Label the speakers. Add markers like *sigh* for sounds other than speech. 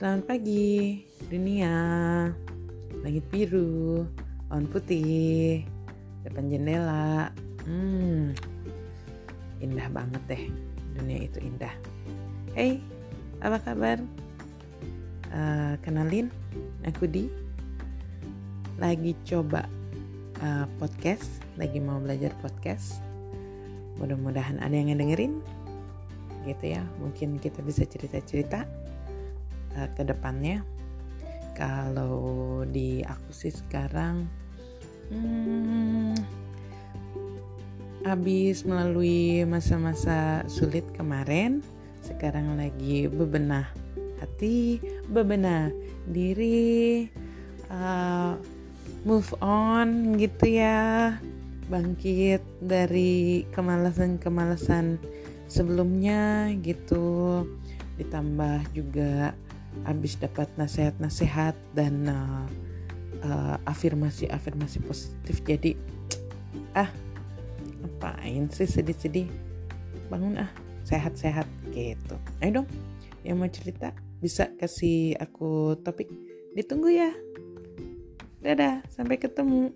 Speaker 1: Selamat pagi dunia. Langit biru Awan putih Depan jendela. Hmm Indah banget deh. Dunia itu indah. Hey apa kabar? Uh, kenalin Aku Di. Lagi coba uh, podcast Lagi mau belajar podcast. Mudah-mudahan ada yang ngedengerin. Gitu ya mungkin kita bisa cerita-cerita uh, ke depannya. Kalau di aku sih sekarang hmm, habis melalui masa-masa sulit kemarin sekarang lagi bebenah hati bebenah diri uh, move on gitu ya. Bangkit dari kemalasan-kemalasan sebelumnya gitu. Ditambah juga habis dapat nasihat-nasihat dan uh, uh, afirmasi-afirmasi positif. Jadi *tsk* ah ngapain sih sedih-sedih? Bangun ah sehat-sehat gitu. Ayo dong yang mau cerita bisa kasih aku topik. Ditunggu ya. Dadah sampai ketemu